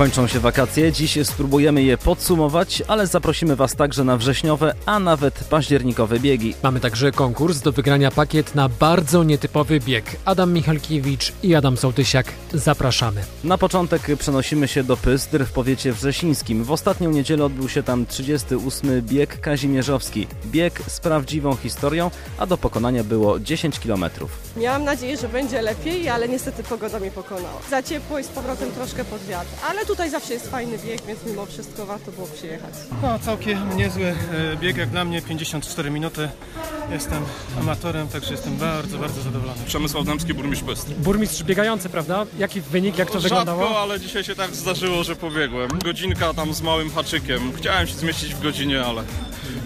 Kończą się wakacje, dziś spróbujemy je podsumować, ale zaprosimy Was także na wrześniowe, a nawet październikowe biegi. Mamy także konkurs do wygrania pakiet na bardzo nietypowy bieg. Adam Michalkiewicz i Adam Sołtysiak. Zapraszamy. Na początek przenosimy się do Pystr w powiecie wrzesińskim. W ostatnią niedzielę odbył się tam 38. bieg kazimierzowski. Bieg z prawdziwą historią, a do pokonania było 10 km. Miałam nadzieję, że będzie lepiej, ale niestety pogoda mnie pokonała. Za ciepło i z powrotem troszkę pod wiatr, ale tutaj zawsze jest fajny bieg, więc mimo wszystko warto było przyjechać. No, całkiem niezły e, bieg jak dla mnie, 54 minuty. Jestem amatorem, także jestem bardzo, bardzo zadowolony. Przemysław Dębski, burmistrz Bystr. Burmistrz biegający, prawda? Jaki wynik, jak to Rzadko, wyglądało? ale dzisiaj się tak zdarzyło, że pobiegłem. Godzinka tam z małym haczykiem. Chciałem się zmieścić w godzinie, ale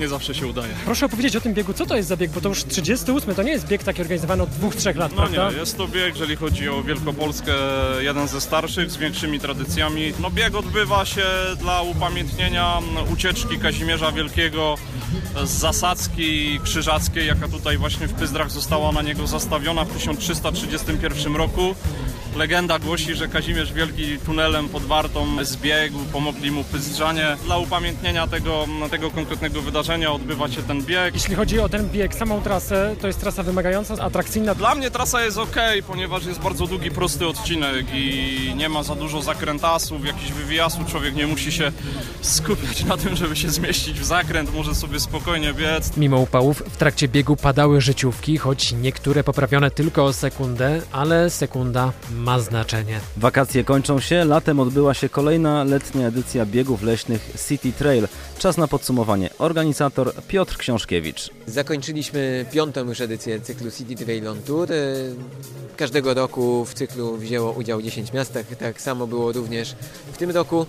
nie zawsze się udaje. Proszę opowiedzieć o tym biegu. Co to jest za bieg? Bo to już 38, to nie jest bieg taki organizowany od dwóch, trzech lat, No prawda? nie, jest to bieg, jeżeli chodzi o Wielkopolskę, jeden ze starszych, z większymi tradycjami. No bieg odbywa się dla upamiętnienia ucieczki Kazimierza Wielkiego z zasadzki krzyżackiej, jaka tutaj właśnie w Pyzdrach została na niego zastawiona w 1331 roku. Legenda głosi, że Kazimierz Wielki tunelem pod Wartą zbiegł, pomogli mu Pyzdrzanie. Dla upamiętnienia tego, tego konkretnego wydarzenia odbywa się ten bieg. Jeśli chodzi o ten bieg, samą trasę, to jest trasa wymagająca, atrakcyjna. Dla mnie trasa jest ok, ponieważ jest bardzo długi, prosty odcinek i nie ma za dużo zakrętasów, jakichś wywijasów. Człowiek nie musi się skupiać na tym, żeby się zmieścić w zakręt, może sobie spokojnie biec. Mimo upałów w trakcie biegu padały życiówki, choć niektóre poprawione tylko o sekundę, ale sekunda ma znaczenie. Wakacje kończą się, latem odbyła się kolejna letnia edycja biegów leśnych City Trail. Czas na podsumowanie. Organizator Piotr Książkiewicz. Zakończyliśmy piątą już edycję cyklu City Trail on Tour. E, Każdego roku w cyklu wzięło udział 10 miast, tak, tak samo było również w tym roku.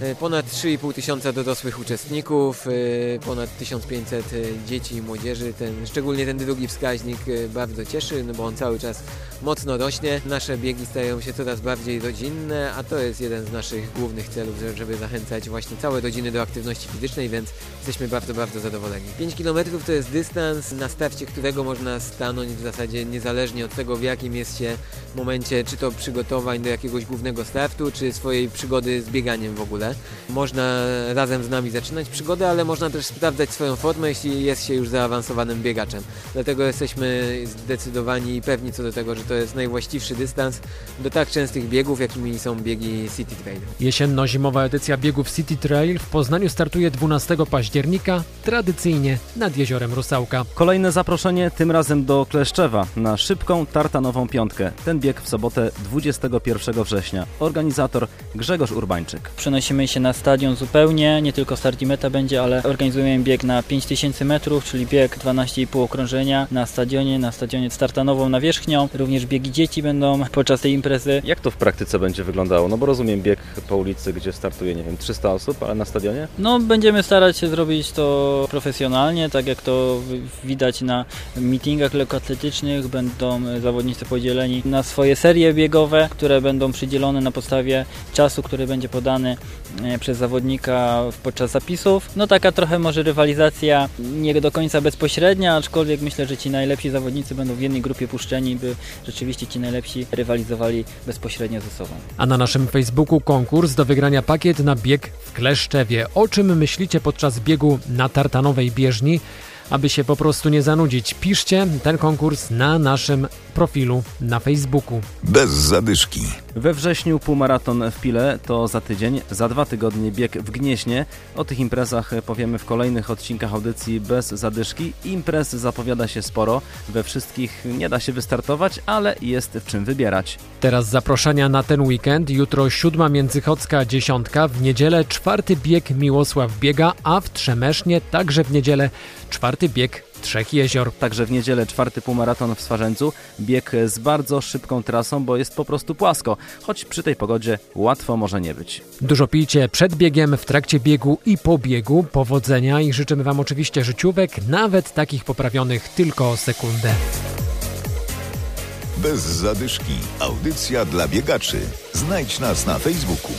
E, Ponad 3,5 tysiąca dorosłych uczestników, e, ponad 1500 e, dzieci i młodzieży. Ten, szczególnie ten drugi wskaźnik bardzo cieszy, no bo on cały czas mocno rośnie. Nasze biegi stają się coraz bardziej rodzinne, a to jest jeden z naszych głównych celów, że- żeby zachęcać właśnie całe rodziny do aktywności fizycznej, więc jesteśmy bardzo, bardzo zadowoleni. 5 km to jest dystans, na starcie którego można stanąć w zasadzie niezależnie od tego, w jakim jest się momencie, czy to przygotowań do jakiegoś głównego startu, czy swojej przygody z bieganiem w ogóle. Można razem z nami zaczynać przygodę, ale można też sprawdzać swoją formę, jeśli jest się już zaawansowanym biegaczem. Dlatego jesteśmy zdecydowani i pewni co do tego, że to jest najwłaściwszy dystans do tak częstych biegów, jakimi są biegi City Trail. Jesienno-zimowa edycja biegów City Trail w Poznaniu startuje 12 października, tradycyjnie nad jeziorem Rusałka. Kolejne zaproszenie, tym razem do Kleszczewa, na szybką tartanową piątkę. Ten bieg w sobotę 21 września. Organizator Grzegorz Urbańczyk. Przenosimy się na stadion zupełnie, nie tylko start i meta będzie, ale organizujemy bieg na 5000 metrów, czyli bieg 12,5 okrążenia na stadionie, na stadionie z tartanową nawierzchnią. Również biegi dzieci będą podczas tej imprezy. Jak to w praktyce będzie wyglądało? No bo rozumiem bieg po ulicy, gdzie startuje, nie wiem, 300 osób, ale na stadionie? No, będziemy starać się zrobić to profesjonalnie, tak jak to widać na meetingach lekkoatletycznych. Będą zawodnicy podzieleni na swoje serie biegowe, które będą przydzielone na podstawie czasu, który będzie podany przez zawodnika podczas zapisów. No taka trochę może rywalizacja nie do końca bezpośrednia, aczkolwiek myślę, że ci najlepsi zawodnicy będą w jednej grupie puszczeni, by rzeczywiście ci najlepsi rywalizowali bezpośrednio ze sobą. A na naszym Facebooku konkurs do wygrania pakiet na bieg w Kleszczewie. O czym myślicie podczas biegu na tartanowej bieżni? Aby się po prostu nie zanudzić, piszcie ten konkurs na naszym profilu na Facebooku. Bez zadyszki. We wrześniu półmaraton w Pile to za tydzień, za dwa tygodnie bieg w Gnieźnie. O tych imprezach powiemy w kolejnych odcinkach audycji bez zadyszki. Imprez zapowiada się sporo, we wszystkich nie da się wystartować, ale jest w czym wybierać. Teraz zaproszenia na ten weekend. Jutro siódma Międzychodzka dziesiątka, w niedzielę czwarty bieg Miłosław biega, a w Trzemesznie także w niedzielę czwarty bieg Trzech Jezior. Także w niedzielę czwarty półmaraton w Swarzędzu. Bieg z bardzo szybką trasą, bo jest po prostu płasko, choć przy tej pogodzie łatwo może nie być. Dużo pijcie przed biegiem, w trakcie biegu i po biegu. Powodzenia i życzymy Wam oczywiście życiówek, nawet takich poprawionych tylko o sekundę. Bez zadyszki. Audycja dla biegaczy. Znajdź nas na Facebooku.